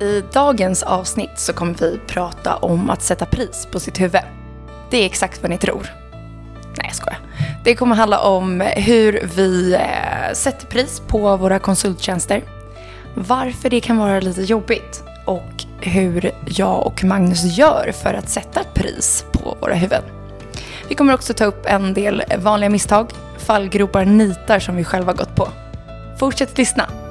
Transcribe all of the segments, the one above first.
I dagens avsnitt så kommer vi prata om att sätta pris på sitt huvud. Det är exakt vad ni tror. Nej, jag skojar. Det kommer handla om hur vi eh, sätter pris på våra konsulttjänster, varför det kan vara lite jobbigt och hur jag och Magnus gör för att sätta ett pris på våra huvuden. Vi kommer också ta upp en del vanliga misstag, fallgropar, nitar som vi själva gått på. Fortsätt lyssna!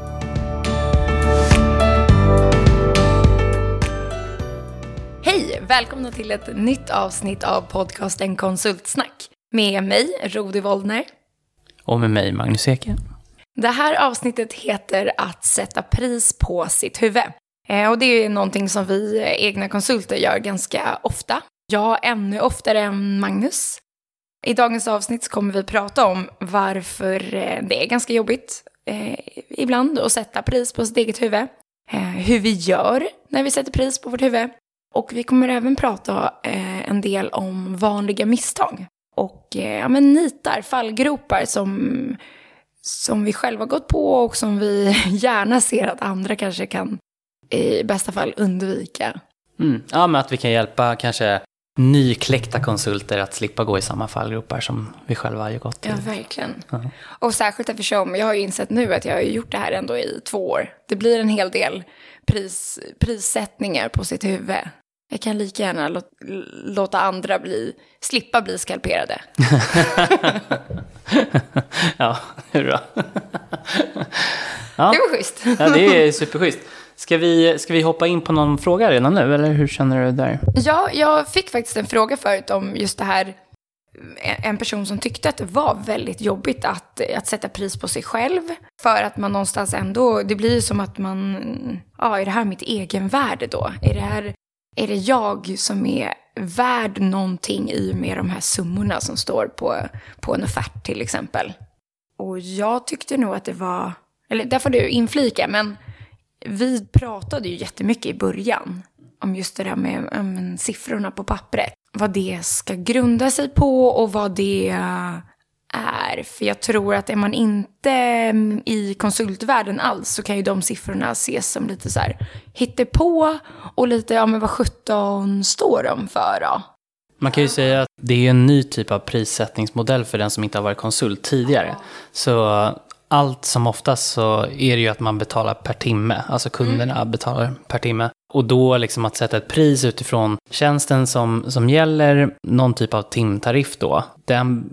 Välkomna till ett nytt avsnitt av podcasten Konsultsnack. Med mig, Rodi Wollner. Och med mig, Magnus Eke. Det här avsnittet heter Att sätta pris på sitt huvud. Eh, och det är någonting som vi egna konsulter gör ganska ofta. Jag ännu oftare än Magnus. I dagens avsnitt kommer vi prata om varför eh, det är ganska jobbigt eh, ibland att sätta pris på sitt eget huvud. Eh, hur vi gör när vi sätter pris på vårt huvud. Och vi kommer även prata eh, en del om vanliga misstag. Och eh, ja, men nitar, fallgropar som, som vi själva gått på och som vi gärna ser att andra kanske kan i bästa fall undvika. Mm. Ja, men att vi kan hjälpa kanske nykläckta konsulter att slippa gå i samma fallgropar som vi själva har gått till. Ja, verkligen. -huh. Och särskilt eftersom jag har ju insett nu att jag har gjort det här ändå i två år. Det blir en hel del pris, prissättningar på sitt huvud. Jag kan lika gärna låt, låta andra bli, slippa bli skalperade. ja, hur då? ja. Det var schysst. ja, det är superschysst. Ska vi, ska vi hoppa in på någon fråga redan nu, eller hur känner du där? Ja, jag fick faktiskt en fråga förut om just det här. En person som tyckte att det var väldigt jobbigt att, att sätta pris på sig själv. För att man någonstans ändå, det blir som att man, ja, är det här mitt egenvärde då? Är det här, är det jag som är värd någonting i och med de här summorna som står på, på en offert till exempel? Och jag tyckte nog att det var, eller där får du inflika, men vi pratade ju jättemycket i början om just det där med äm, siffrorna på pappret. Vad det ska grunda sig på och vad det är. För jag tror att är man inte mm, i konsultvärlden alls så kan ju de siffrorna ses som lite så här hittepå och lite, ja men vad 17 står de för då? Man kan ju säga att det är en ny typ av prissättningsmodell för den som inte har varit konsult tidigare. Så allt som oftast så är det ju att man betalar per timme. Alltså kunderna mm. betalar per timme. Och då liksom att sätta ett pris utifrån tjänsten som, som gäller, någon typ av timtariff då. Den,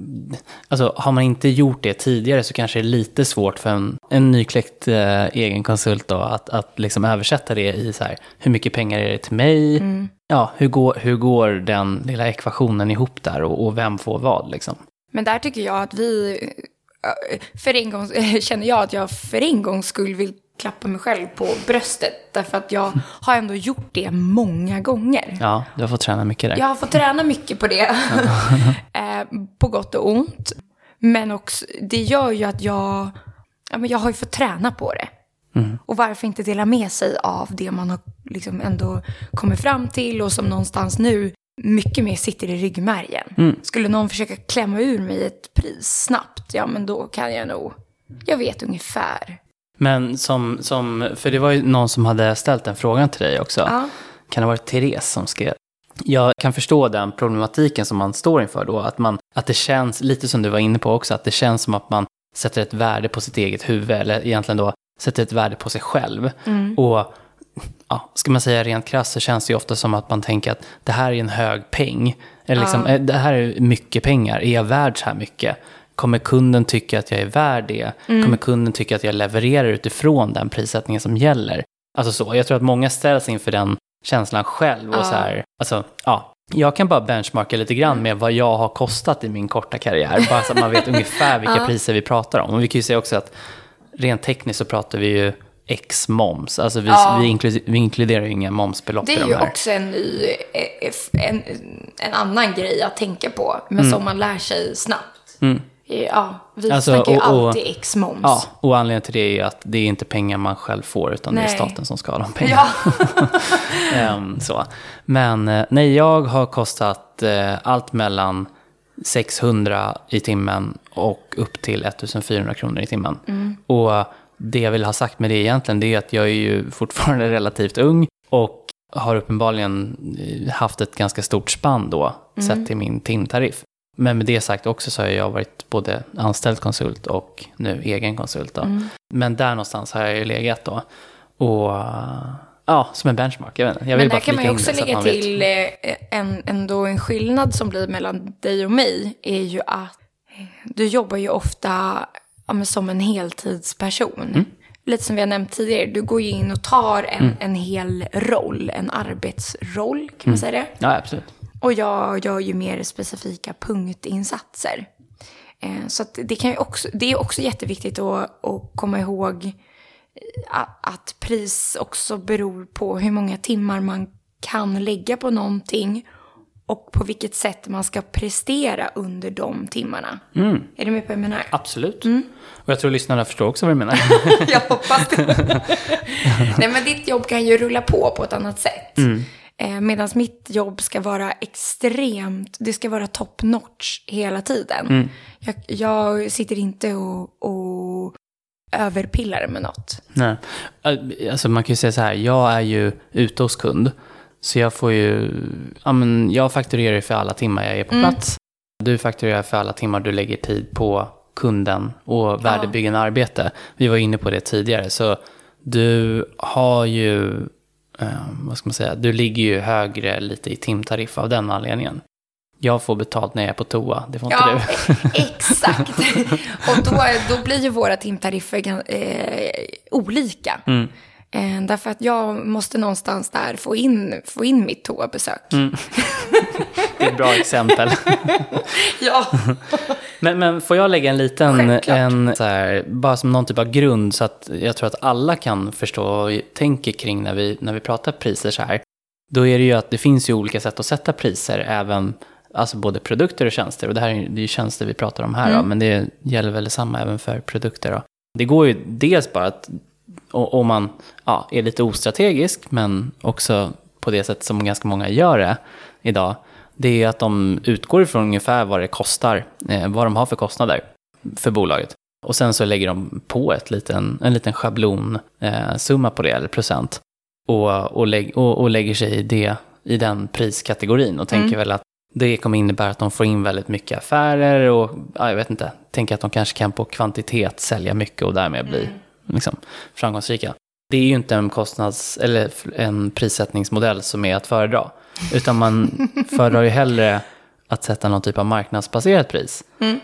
alltså har man inte gjort det tidigare så kanske det är lite svårt för en, en nykläckt eh, egen konsult då att, att liksom översätta det i så här, hur mycket pengar är det till mig? Mm. Ja, hur går, hur går den lilla ekvationen ihop där och, och vem får vad liksom? Men där tycker jag att vi för en gång känner jag att jag för en gångs skull vill klappa mig själv på bröstet. Därför att jag har ändå gjort det många gånger. Ja, du har fått träna mycket där. Jag har fått träna mycket på det. Eh, på gott och ont. Men också, det gör ju att jag, ja, men jag har ju fått träna på det. Mm. Och varför inte dela med sig av det man har liksom ändå kommit fram till och som någonstans nu mycket mer sitter i ryggmärgen. Mm. Skulle någon försöka klämma ur mig ett pris snabbt, ja men då kan jag nog, jag vet ungefär. Men som, som för det var ju någon som hade ställt den frågan till dig också. Ja. Kan det ha varit Therese som skrev? Jag kan förstå den problematiken som man står inför då. Att, man, att det känns, lite som du var inne på också, att det känns som att man sätter ett värde på sitt eget huvud. Eller egentligen då sätter ett värde på sig själv. Mm. Och ja, ska man säga rent krasst så känns det ju ofta som att man tänker att det här är en hög peng. Eller liksom, ja. Eh, det här är mycket pengar, är jag värd så här mycket? Kommer kunden tycka att jag är värd det? Mm. Kommer kunden tycka att jag levererar utifrån den prissättningen som gäller? Alltså så, jag tror att många ställs inför den känslan själv. Och ja. så här, alltså, ja, jag kan bara benchmarka lite grann mm. med vad jag har kostat i min korta karriär. Bara så att man vet ungefär vilka ja. priser vi pratar om. Och vi kan ju säga också att rent tekniskt så pratar vi ju X moms. Alltså vi, ja. vi, inkluderar, vi inkluderar ju inga momsbelopp i de här. Det är ju också en ny, eh, en, en annan grej att tänka på, men mm. som man lär sig snabbt. Mm. Ja, vi alltså, snackar ju och, alltid X-moms. Ja, och anledningen till det är ju att det är inte pengar man själv får, utan nej. det är staten som ska ha de pengarna. Ja. um, så. Men eh, nej, jag har kostat uh, allt mellan 600 i timmen och upp till 1400 kronor i timmen. Mm. Och det jag vill ha sagt med det egentligen, det är att jag är ju fortfarande relativt ung och har uppenbarligen eh, haft ett ganska stort spann då, mm. sett till min timtariff. Men med det sagt också så har jag varit både anställd konsult och nu egen konsult. Mm. Men där någonstans har jag ju legat då. Och ja, som en benchmark. Jag, vet inte. jag vill Men där kan man ju också lägga till eh, en, ändå en skillnad som blir mellan dig och mig. är ju att eh, du jobbar ju ofta ja, som en heltidsperson. Mm. Lite som vi har nämnt tidigare, du går ju in och tar en, mm. en hel roll, en arbetsroll, kan man mm. säga det? Ja, absolut. Och jag gör ju mer specifika punktinsatser. Eh, så det, kan ju också, det är också jätteviktigt att, att komma ihåg eh, att pris också beror på hur många timmar man kan lägga på någonting och på vilket sätt man ska prestera under de timmarna. Mm. Är du med på vad jag menar? Absolut. Mm. Och jag tror lyssnarna förstår också vad du menar. jag hoppas det. Nej, men ditt jobb kan ju rulla på på ett annat sätt. Mm. Eh, Medan mitt jobb ska vara extremt, det ska vara top notch hela tiden. Mm. Jag, jag, sitter inte och, och överpillar med något. Nej, alltså man kan ju säga så här, jag är ju ute hos kund. Så jag får ju, ja men jag fakturerar ju för alla timmar jag är på mm. plats. Du fakturerar för alla timmar du lägger tid på kunden och värdebyggande ja. arbete. Vi var inne på det tidigare, så du har ju eh, vad ska man säga, du ligger ju högre lite i timtariff av den anledningen. Jag får betalt när jag är på toa, det får inte ja, du. exakt. Och då, då blir ju våra timtariffer eh, olika. Mm. Eh, därför att jag måste någonstans där få in, få in mitt toabesök. Mm. Det är ett bra exempel. ja. men, men får jag lägga en liten, en, så här, bara som någon typ av grund så att jag tror att alla kan förstå och tänker kring när vi, när vi pratar priser så här. Då är det ju att det finns ju olika sätt att sätta priser, även Alltså både produkter och tjänster. Och det här är, ju tjänster vi pratar om här, mm. då, men det gäller väl detsamma även för produkter. Då. Det går ju dels bara att om man ja, är lite ostrategisk, men också på det sätt som ganska många gör det idag, det är att de utgår ifrån ungefär vad det kostar, eh, vad de har för kostnader för bolaget. Och sen så lägger de på ett liten, en liten schablonsumma eh, på det, eller procent. Och, och, lägg, och, och, lägger sig i, det, i den priskategorin och tänker mm. väl att det kommer innebära att de får in väldigt mycket affärer och ja, jag vet inte, tänker att de kanske kan på kvantitet sälja mycket och därmed bli mm liksom, framgångsrika. Det är ju inte en kostnads eller en prissättningsmodell som är att föredra. Utan man föredrar ju hellre att sätta någon typ av marknadsbaserat pris. Mm.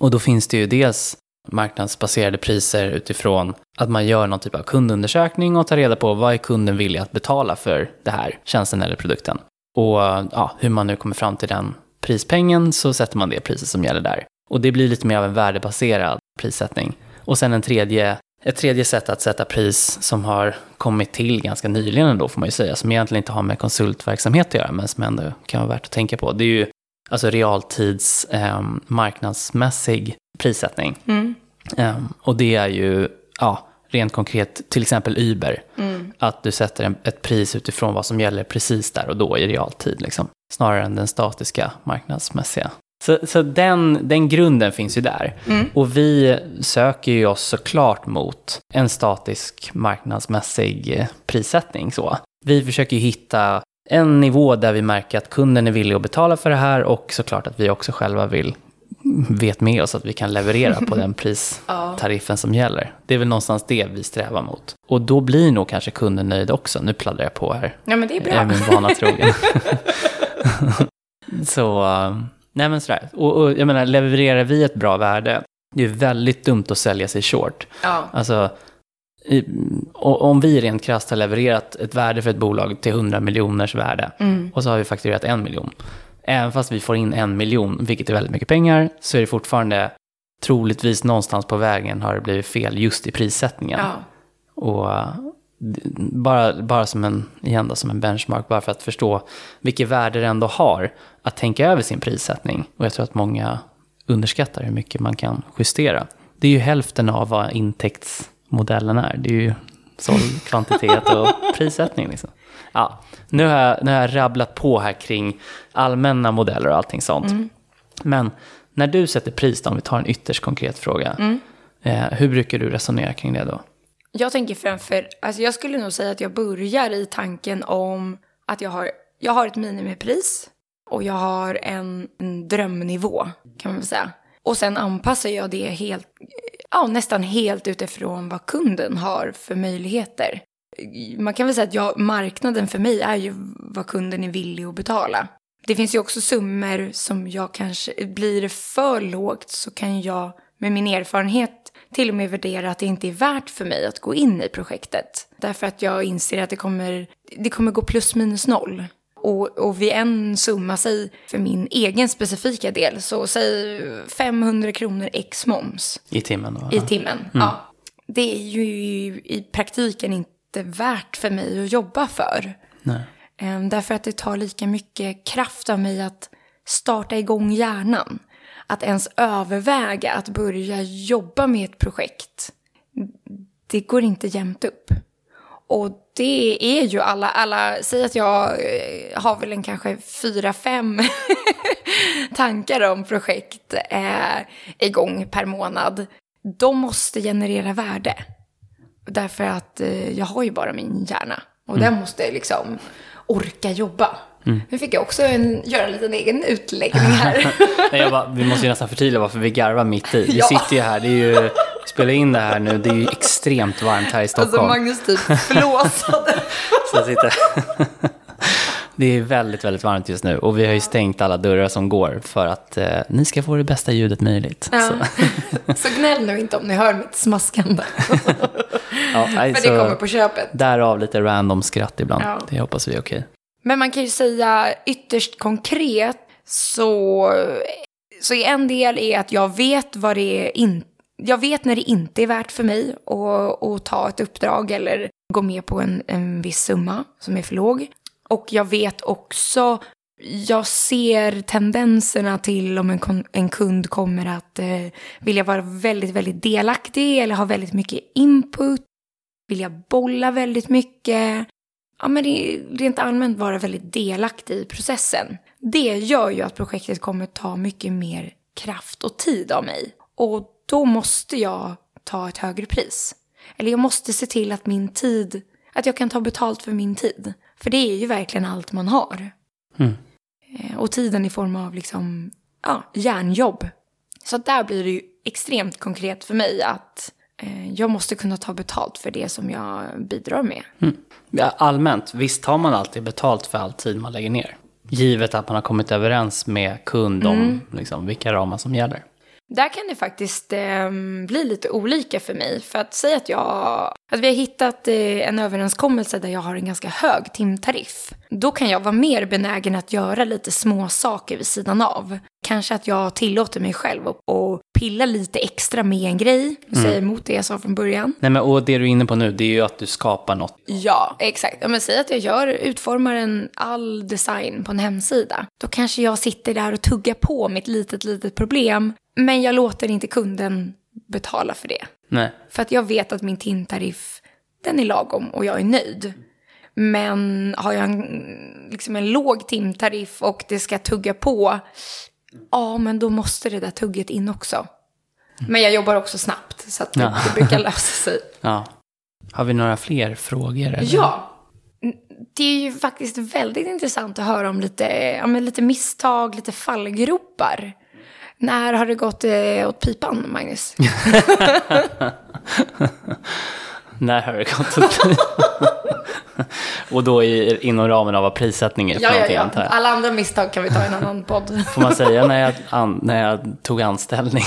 Och då finns det ju dels marknadsbaserade priser utifrån att man gör någon typ av kundundersökning och tar reda på vad är kunden villig att betala för det här tjänsten eller produkten. Och ja, hur man nu kommer fram till den prispengen så sätter man det priset som gäller där. Och det blir lite mer av en värdebaserad prissättning. Och sen en tredje ett tredje sätt att sätta pris som har kommit till ganska nyligen ändå får man ju säga, som egentligen inte har med konsultverksamhet att göra, men som ändå kan vara värt att tänka på. Det är ju alltså realtids eh, marknadsmässig prissättning. Mm. Eh, och det är ju, ja, rent konkret, till exempel Uber. Mm. Att du sätter en, ett pris utifrån vad som gäller precis där och då i realtid. Liksom. Snarare än den statiska marknadsmässiga så, så den, den grunden finns ju där. Mm. Och vi söker ju oss såklart mot en statisk marknadsmässig eh, prissättning. Så. Vi försöker hitta en nivå där vi märker att kunden är villig att betala för det här och såklart att vi också själva vill vet med oss att vi kan leverera på den pristariffen som gäller. Det är väl någonstans det vi strävar mot. Och då blir nog kanske kunden nöjd också. Nu pladdrar jag på här. Ja, men det är bra. Jag är min vana trogen. Så eh, Nej men sådär. Och, och jag menar, levererar vi ett bra värde, det är väldigt dumt att sälja sig short. Ja. Alltså, i, om vi rent krasst har levererat ett värde för ett bolag till 100 miljoners värde mm. och så har vi fakturerat en miljon. Även fast vi får in en miljon, vilket är väldigt mycket pengar, så är det fortfarande troligtvis någonstans på vägen har det blivit fel just i prissättningen. Ja. Och bara, bara som, en, igen då, som en benchmark, bara för att förstå vilket värde det ändå har att tänka över sin prissättning. Och jag tror att många underskattar hur mycket man kan justera. Det är ju hälften av vad intäktsmodellen är. Det är ju såld kvantitet och prissättning. Liksom. Ja, nu, har jag, nu har jag rabblat på här kring allmänna modeller och allting sånt. Mm. Men när du sätter pris, då, om vi tar en ytterst konkret fråga, mm. eh, hur brukar du resonera kring det då? Jag tänker framför, alltså jag skulle nog säga att jag börjar i tanken om att jag har, jag har ett minimipris och jag har en, en drömnivå kan man väl säga. Och sen anpassar jag det helt, ja, nästan helt utifrån vad kunden har för möjligheter. Man kan väl säga att jag, marknaden för mig är ju vad kunden är villig att betala. Det finns ju också summor som jag kanske, blir det för lågt så kan jag med min erfarenhet till och med värdera att det inte är värt för mig att gå in i projektet. Därför att jag inser att det kommer, det kommer gå plus minus noll. Och, och vid en summa, säg för min egen specifika del, så säg 500 kronor ex moms. I timmen då? I timmen, mm. ja. Det är ju i praktiken inte värt för mig att jobba för. Nej. Ehm, därför att det tar lika mycket kraft av mig att starta igång hjärnan. Att ens överväga att börja jobba med ett projekt. Det går inte jämnt upp. Och det är ju alla, alla, säg att jag eh, har väl en kanske fyra, fem tankar om projekt eh, igång per månad. De måste generera värde. Därför att eh, jag har ju bara min hjärna. Och mm. den måste liksom orka jobba. Mm. Nu fick jag också en, göra en liten egen utläggning här. jag bara, vi måste ju nästan förtydliga varför vi garvar mitt i. Vi ja. sitter ju här, det är ju, vi spelar in det här nu, det är ju extremt varmt här i alltså, Stockholm. Alltså Magnus typ flåsade. Så sitter... Det är väldigt, väldigt varmt just nu och vi har ju stängt alla dörrar som går för att eh, ni ska få det bästa ljudet möjligt. Ja. Så. så gnäll nu inte om ni hör mitt smaskande. ja, nej, för det kommer på köpet. Därav lite random skratt ibland. Ja. Det hoppas vi är okej. Men man kan ju säga ytterst konkret så, så en del är att jag vet vad det är inte jag vet när det inte är värt för mig att, att ta ett uppdrag eller gå med på en, en viss summa som är för låg. Och jag vet också, jag ser tendenserna till om en, en kund kommer att eh, vilja vara väldigt, väldigt delaktig eller ha väldigt mycket input, vilja bolla väldigt mycket. Ja, men det, rent allmänt vara väldigt delaktig i processen. Det gör ju att projektet kommer ta mycket mer kraft och tid av mig. Och då måste jag ta ett högre pris. Eller jag måste se till att min tid, att jag kan ta betalt för min tid. För det är ju verkligen allt man har. Mm. Eh, och tiden i form av liksom, ja, järnjobb. Så där blir det ju extremt konkret för mig att jag måste kunna ta betalt för det som jag bidrar med. Mm. Ja, allmänt, visst tar man alltid betalt för all tid man lägger ner? Givet att man har kommit överens med kund om mm. liksom, vilka ramar som gäller. Där kan det faktiskt eh, bli lite olika för mig. För att säga att jag att vi har hittat eh, en överenskommelse där jag har en ganska hög timtariff. Då kan jag vara mer benägen att göra lite små saker vid sidan av. Kanske att jag tillåter mig själv att pilla lite extra med en grej. Säger mm. emot det jag sa från början. Nej, men, och det du är inne på nu, det är ju att du skapar något. Ja, exakt. Ja, men säg att jag gör, utformar en all design på en hemsida. Då kanske jag sitter där och tuggar på mitt litet, litet problem. Men jag låter inte kunden betala för det. Nej. För att jag vet att min timtariff, den är lagom och jag är nöjd. Men har jag en, liksom en låg timtariff och det ska tugga på, ja men då måste det där tugget in också. Men jag jobbar också snabbt så att det, ja. det brukar lösa sig. Ja. Har vi några fler frågor? Eller? Ja. Det är ju faktiskt väldigt intressant att höra om lite, ja, lite misstag, lite fallgropar. När har det gått eh, åt pipan, Magnus? När har det gått åt pipan? Och då i, inom ramen av vad prissättning är ja, ja, ja. Alla andra misstag kan vi ta i en annan podd. Får man säga när jag, an, när jag tog anställning?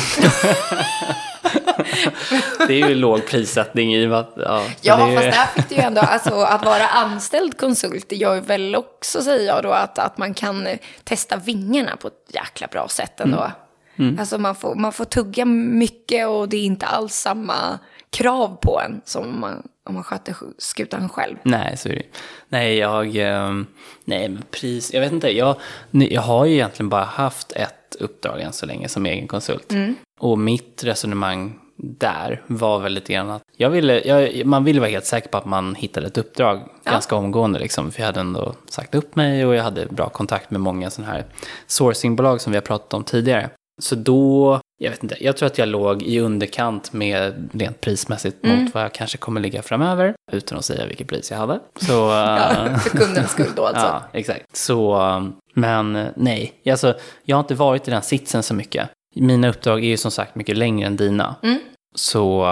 det är ju låg prissättning i att... Ja, ja det fast där fick du ju ändå... Alltså, att vara anställd konsult det gör väl också, säger jag då, att, att man kan testa vingarna på ett jäkla bra sätt ändå. Mm. Mm. Alltså man får, man får tugga mycket och det är inte alls samma krav på en som om man, om man sköter skutan själv. Nej, så är det Nej, jag... Ehm, nej, men pris... Jag vet inte. Jag, jag har ju egentligen bara haft ett uppdrag än så länge som egen konsult. Mm. Och mitt resonemang där var väl lite grann att jag ville, jag, man ville vara helt säker på att man hittade ett uppdrag ja. ganska omgående. Liksom, för jag hade ändå sagt upp mig och jag hade bra kontakt med många sådana här sourcingbolag som vi har pratat om tidigare. Så då, jag vet inte, jag tror att jag låg i underkant med rent prismässigt mm. mot vad jag kanske kommer ligga framöver. Utan att säga vilket pris jag hade. Så, ja, för kundens skull då alltså. Ja, exakt. Så, men nej, alltså, jag har inte varit i den sitsen så mycket. Mina uppdrag är ju som sagt mycket längre än dina. Mm. Så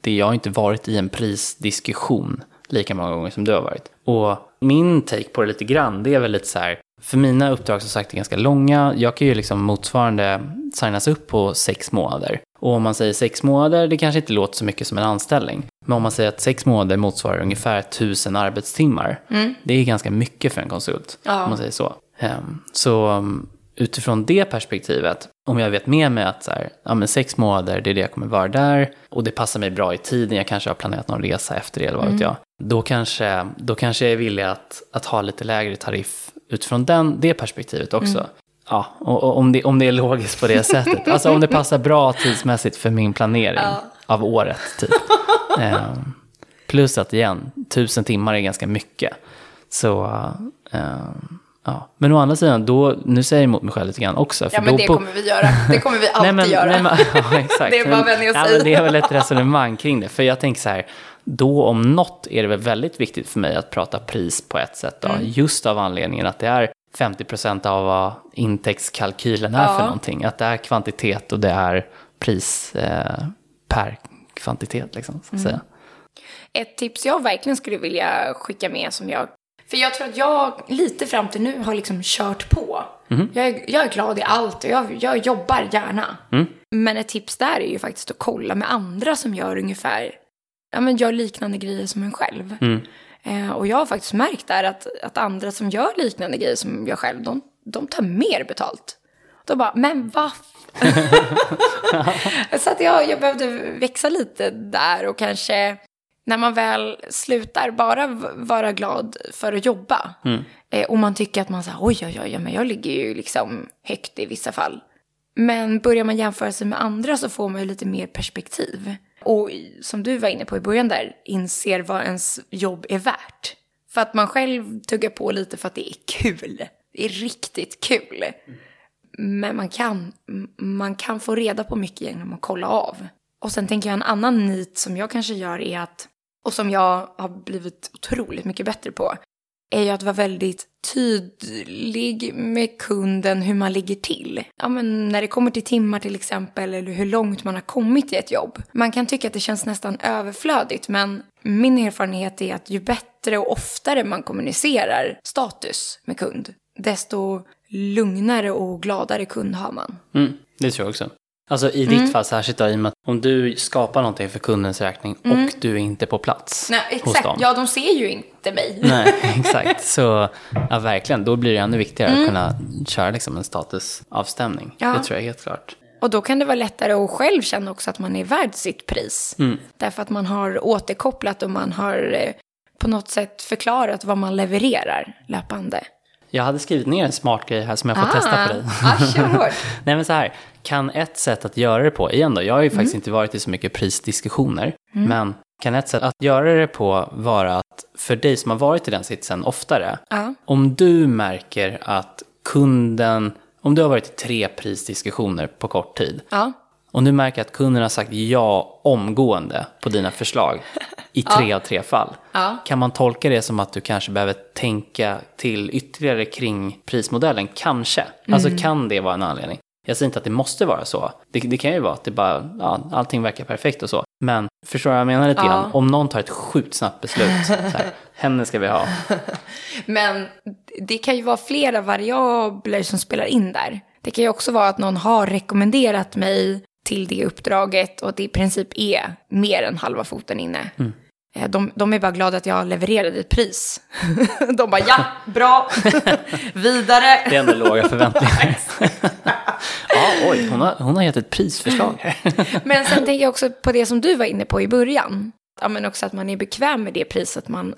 det, jag har inte varit i en prisdiskussion lika många gånger som du har varit. Och min take på det lite grann, det är väl lite så här, för mina uppdrag som sagt är ganska långa. Jag kan ju liksom motsvarande signas upp på sex månader. Och om man säger sex månader, det kanske inte låter så mycket som en anställning. Men om man säger att sex månader motsvarar ungefär tusen arbetstimmar. Mm. Det är ganska mycket för en konsult. Ja. Om man säger så. Um, så um, utifrån det perspektivet, om jag vet med mig att så här, ja, men sex månader, det är det jag kommer vara där. Och det passar mig bra i tiden, jag kanske har planerat någon resa efter det eller vad mm. vet jag. Då kanske, då kanske jag är villig att, att ha lite lägre tariff utifrån den, det perspektivet också. Mm. Ja, och, och, om, det, om det är logiskt på det sättet. Alltså om det passar bra tidsmässigt för min planering ja. av året. Typ. um, plus att igen, tusen timmar är ganska mycket. Så, um, ja. Men å andra sidan, då, nu säger jag emot mig själv lite grann också. ja, men det kommer vi göra. Det kommer vi alltid nej, men, göra. Nej, men, ja, exakt. det är bara vänja sig. Ja, det är väl ett resonemang kring det. För jag tänker så här, då om något är det väl väldigt viktigt för mig att prata pris på ett sätt. Då, mm. Just av anledningen att det är 50 procent av vad intäktskalkylen är ja. för någonting. Att det är kvantitet och det är pris eh, per kvantitet. Liksom, så att mm. säga. Ett tips jag verkligen skulle vilja skicka med som jag... För jag tror att jag lite fram till nu har liksom kört på. Mm. Jag, är, jag är glad i allt och jag, jag jobbar gärna. Mm. Men ett tips där är ju faktiskt att kolla med andra som gör ungefär ja, men gör liknande grejer som en själv. Mm. Eh, och jag har faktiskt märkt där att, att andra som gör liknande grejer som jag själv, de, de tar mer betalt. Då bara, men vad Så att jag, jag behövde växa lite där och kanske när man väl slutar bara vara glad för att jobba mm. eh, och man tycker att man säger oj, oj, oj, men jag ligger ju liksom högt i vissa fall. Men börjar man jämföra sig med andra så får man ju lite mer perspektiv. Och som du var inne på i början där, inser vad ens jobb är värt. För att man själv tuggar på lite för att det är kul. Det är riktigt kul. Men man kan, man kan få reda på mycket genom att kolla av. Och sen tänker jag en annan nit som jag kanske gör är att, och som jag har blivit otroligt mycket bättre på, är ju att vara väldigt tydlig med kunden hur man ligger till. Ja, men när det kommer till timmar till exempel eller hur långt man har kommit i ett jobb. Man kan tycka att det känns nästan överflödigt men min erfarenhet är att ju bättre och oftare man kommunicerar status med kund, desto lugnare och gladare kund har man. Mm, det tror jag också. Alltså i ditt mm. fall särskilt då, i och med att om du skapar någonting för kundens räkning mm. och du är inte på plats Nej, exakt. hos dem. Ja, de ser ju inte mig. Nej, exakt. Så ja, verkligen, då blir det ännu viktigare mm. att kunna köra liksom en statusavstämning. Ja. Det tror jag helt klart. Och då kan det vara lättare att själv känna också att man är värd sitt pris. Mm. Därför att man har återkopplat och man har eh, på något sätt förklarat vad man levererar löpande. Jag hade skrivit ner en smart grej här som jag får ah, testa på dig. Ah, Nej men så här, kan ett sätt att göra det på, igen då, jag har ju mm. faktiskt inte varit i så mycket prisdiskussioner, mm. men kan ett sätt att göra det på vara att för dig som har varit i den sitsen oftare, ah. om du märker att kunden, om du har varit i tre prisdiskussioner på kort tid, ah. Och du märker att kunden har sagt ja omgående på dina förslag, i tre ja. av tre fall. Ja. Kan man tolka det som att du kanske behöver tänka till ytterligare kring prismodellen? Kanske. Mm. Alltså kan det vara en anledning? Jag säger inte att det måste vara så. Det, det kan ju vara att det bara, ja, allting verkar perfekt och så. Men förstår du vad jag menar lite ja. grann? Om någon tar ett sjukt snabbt beslut, så här, henne ska vi ha. Men det kan ju vara flera variabler som spelar in där. Det kan ju också vara att någon har rekommenderat mig till det uppdraget och att det i princip är mer än halva foten inne. Mm. Eh, de, de, är bara glada att jag levererade ett pris. De bara ja, bra, vidare. Det är ändå låga förväntningar. ja, oj, hon har, hon har gett ett prisförslag. men sen tänker jag också på det som du var inne på i början. Ja, men också att man är bekväm med det priset, man,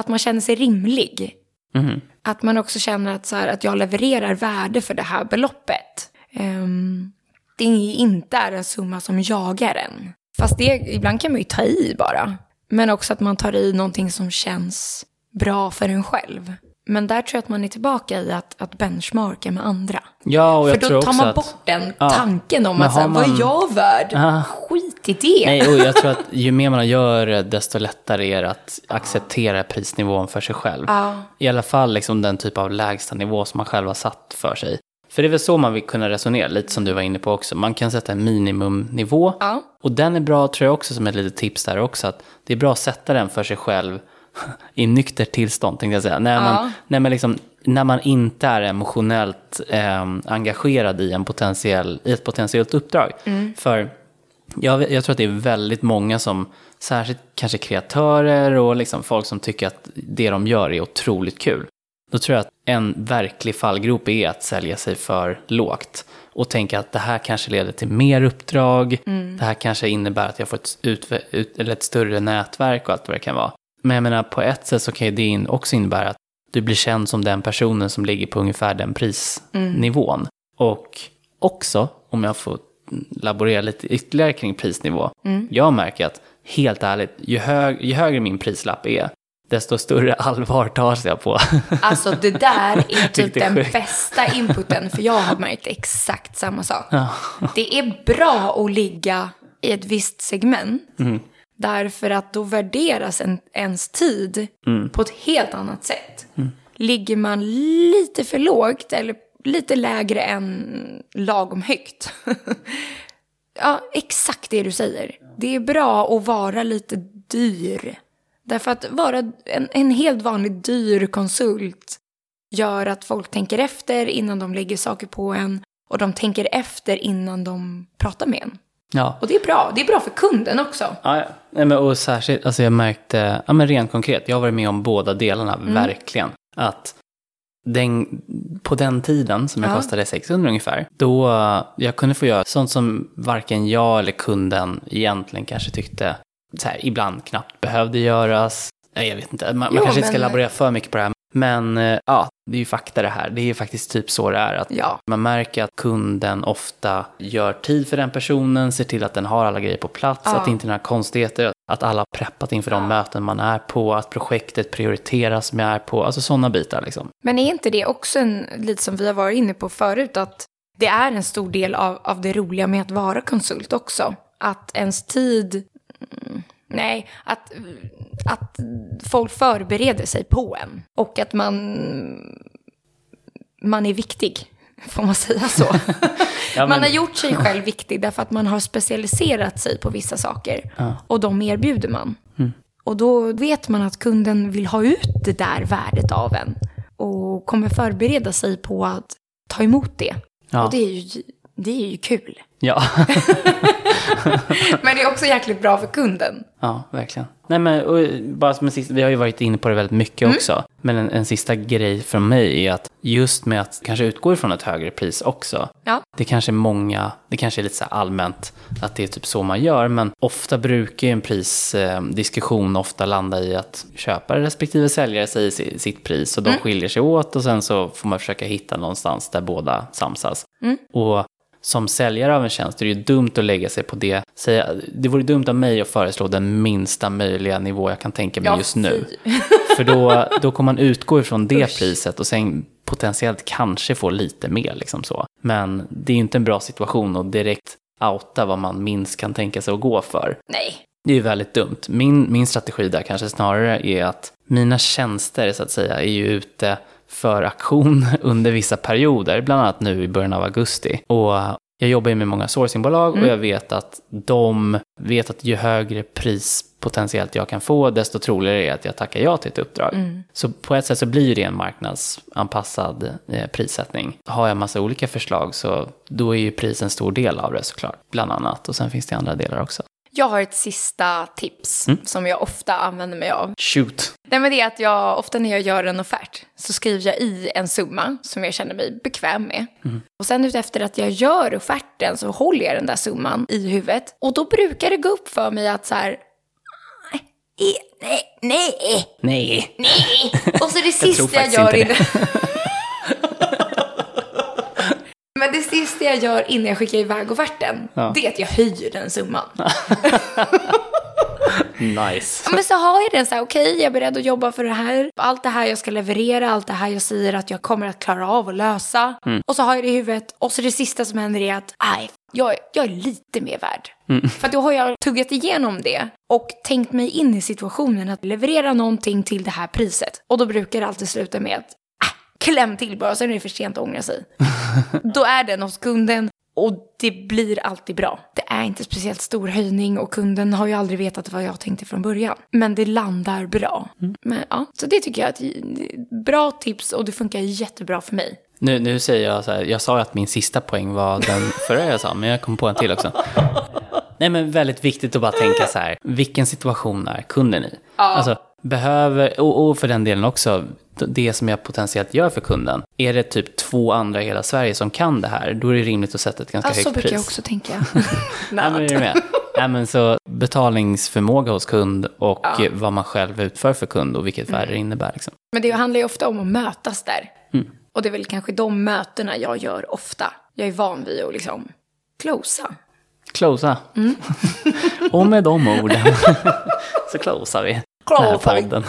att man känner sig rimlig. Mm. Att man också känner att, så här, att jag levererar värde för det här beloppet. Um, det inte är en summa som jagar en. Fast det, ibland kan man ju ta i bara. Men också att man tar i någonting som känns bra för en själv. Men där tror jag att man är tillbaka i att, att benchmarka med andra. Ja, och jag För då tar man att... bort den Ja. tanken om Men att så här, har vad man- är jag värd? Ah. Skit i det. Nej, och jag tror att ju mer man gör det, desto lättare är det att acceptera prisnivån för sig själv. Ja. I alla fall liksom den typ av lägsta nivå som man själv har satt för sig. För det är väl så man vill kunna resonera, lite som du var inne på också. Man kan sätta en minimumnivå. Ja. Och den är bra, tror jag också, som ett litet tips där också. Att det är bra att sätta den för sig själv i nyktert tillstånd, tänkte jag säga. När man, Ja. när man, liksom, när man inte är emotionellt eh, engagerad i, en potentiell, i ett potentiellt uppdrag. För jag, jag tror att det är väldigt många som, särskilt kanske kreatörer och liksom folk som tycker att det de gör är otroligt kul. Då tror jag att en verklig fallgrop är att sälja sig för lågt. Och tänka att det här kanske leder till mer uppdrag. Det här kanske innebär att jag får ett, ut, ut, eller ett större nätverk och allt vad det kan vara. Men jag menar, på ett sätt så kan det också innebära att du blir känd som den personen som ligger på ungefär den prisnivån. Och också, om jag får laborera lite ytterligare kring prisnivå. Jag märker att, helt ärligt, ju, hög, ju högre min prislapp är, desto större allvar tas jag på. Alltså det där är typ är den sjukt. bästa inputen, för jag har märkt exakt samma sak. Det är bra att ligga i ett visst segment, Mm. därför att då värderas en, ens tid Mm. på ett helt annat sätt. Ligger man lite för lågt eller lite lägre än lagom högt, ja, exakt det du säger. Det är bra att vara lite dyr. Därför att vara en, en helt vanlig dyr konsult gör att folk tänker efter innan de lägger saker på en och de tänker efter innan de pratar med en. ja. Och det är bra. Det är bra för kunden också. Ja, ja. Nej, men, och särskilt, alltså jag märkte, ja men rent konkret, jag har varit med om båda delarna, verkligen. Att den, på den tiden, som jag Ja. kostade 600 ungefär, då jag kunde få göra sånt som varken jag eller kunden egentligen kanske tyckte, här, ibland knappt behövde göras. Nej, jag vet inte, man, man Jo, kanske inte ska men- laborera för mycket på det här. Men eh, ja, det är ju fakta det här. Det är ju faktiskt typ så det är. Att Ja. man märker att kunden ofta gör tid för den personen, ser till att den har alla grejer på plats, Ja. att det inte är några konstigheter, att alla har preppat inför de möten man är på, att projektet prioriteras som jag är på, alltså sådana bitar liksom. Men är inte det också en, lite som vi har varit inne på förut, att det är en stor del av, av det roliga med att vara konsult också? Att ens tid... Nej, att, att folk förbereder sig på en. Och att man, man är viktig, får man säga så? Ja, Man men- har gjort sig själv viktig därför att man har specialiserat sig på vissa saker. Och de erbjuder man. Mm. Och då vet man att kunden vill ha ut det där värdet av en. Och kommer förbereda sig på att ta emot det. Ja. Och det är, ju, det är ju kul. Ja, Men det är också jäkligt bra för kunden. ja verkligen. Nej men och, bara som en sista, vi har ju varit inne på det väldigt mycket Mm. också. Men en, en sista grej från mig är att just med att kanske utgå ifrån ett högre pris också. Ja. Det kanske är många, det kanske är lite så allmänt att det är typ så man gör, men ofta brukar ju en prisdiskussion ofta landa i att köpare respektive säljare säger si- sitt pris och de skiljer sig åt och sen så får man försöka hitta någonstans där båda samsas. Och som säljare av en tjänst är det ju dumt att lägga sig på det. Säga, det vore dumt av mig att föreslå den minsta möjliga nivå jag kan tänka mig Ja, just nu. För då, då kommer man utgå ifrån det priset och sen potentiellt kanske få lite mer. Liksom så. Men det är ju inte en bra situation att direkt outa vad man minst kan tänka sig att gå för. Nej. Det är ju väldigt dumt. Min, min strategi där kanske snarare är att mina tjänster så att säga är ju ute för aktion under vissa perioder, bland annat nu i början av augusti. Och jag jobbar ju med många sourcingbolag och jag vet att de vet att ju högre pris potentiellt jag kan få, desto troligare är att jag tackar ja till ett uppdrag. Så på ett sätt så blir det en marknadsanpassad eh, prissättning. Har jag massa olika förslag så då är ju pris en stor del av det såklart, bland annat. Och sen finns det andra delar också. Jag har ett sista tips som jag ofta använder mig av. Shoot! Nej, men det är att jag, ofta när jag gör en offert så skriver jag i en summa som jag känner mig bekväm med. Och sen utefter att jag gör offerten så håller jag den där summan i huvudet. Och då brukar det gå upp för mig att så här, nej, nej, nej, Nej! Och så det sista jag, faktiskt gör innan... Men det sista jag gör innan jag skickar iväg offerten, Ja. det är att jag höjer den summan. nice. Men så har jag den så här, okej, okay, jag är beredd att jobba för det här. Allt det här jag ska leverera, allt det här jag säger att jag kommer att klara av att lösa. Mm. Och så har jag det i huvudet. Och så det sista som händer är att, nej, jag, jag är lite mer värd. Mm. För då har jag tuggat igenom det och tänkt mig in i situationen att leverera någonting till det här priset. Och då brukar det alltid sluta med att kläm till bara, sen är det för sent att ångra sig. då är den hos kunden och det blir alltid bra. Det är inte speciellt stor höjning och kunden har ju aldrig vetat vad jag tänkte från början. Men det landar bra. Mm. Men, ja, så det tycker jag är ett bra tips och det funkar jättebra för mig. Nu, nu säger jag så här, jag sa att min sista poäng var den förra jag sa, men jag kom på en till också. Nej men väldigt viktigt att bara tänka så här, vilken situation är kunden i? Ja. Alltså, behöver, och, för den delen också, det som jag potentiellt gör för kunden. Är det typ två andra i hela Sverige som kan det här, då är det rimligt att sätta ett ganska ja, högt pris. Så brukar jag också tänka. Nej, men är du med? Nej, men så betalningsförmåga hos kund och ja. vad man själv utför för kund och vilket värde det innebär. Liksom. Men det handlar ju ofta om att mötas där. Mm. Och det är väl kanske de mötena jag gör ofta. Jag är van vid att liksom closa. Closa. Mm. och med de orden så closar vi podden.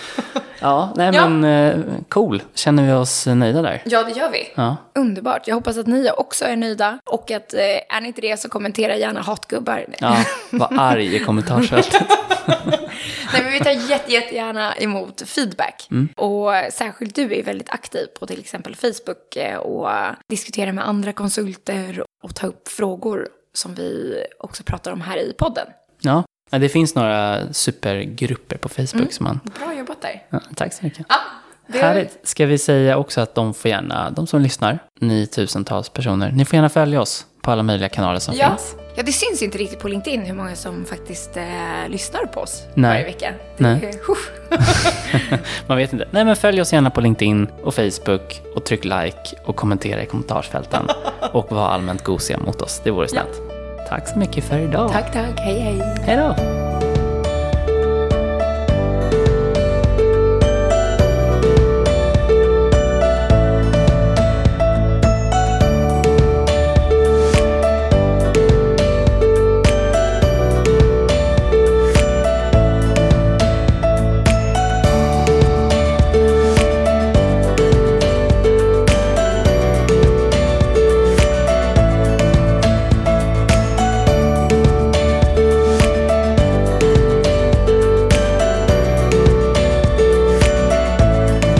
ja, nej ja. men eh, cool. Känner vi oss nöjda där? Ja, det gör vi. Ja. Underbart. Jag hoppas att ni också är nöjda. Och att eh, är ni inte det så kommentera gärna hatgubbar. ja, var arg i kommentarsfältet. Nej, men vi tar jätte, jättegärna emot feedback. Mm. Och särskilt du är väldigt aktiv på till exempel Facebook eh, och diskuterar med andra konsulter och tar upp frågor som vi också pratar om här i podden. Ja, det finns några supergrupper på Facebook mm. som man... Bra jobbat där. Ja, tack så mycket. Ja, det... Härligt. Ska vi säga också att de får gärna, de som lyssnar, ni tusentals personer, ni får gärna följa oss på alla möjliga kanaler som ja. finns. Ja, det syns inte riktigt på LinkedIn hur många som faktiskt eh, lyssnar på oss Nej. varje vecka. Nej. Man vet inte. Nej, men följ oss gärna på LinkedIn och Facebook och tryck like och kommentera i kommentarsfälten och var allmänt gosiga mot oss. Det vore snällt. Ja. Tack så mycket för idag. Tack, tack. Hej, hej. Hej då.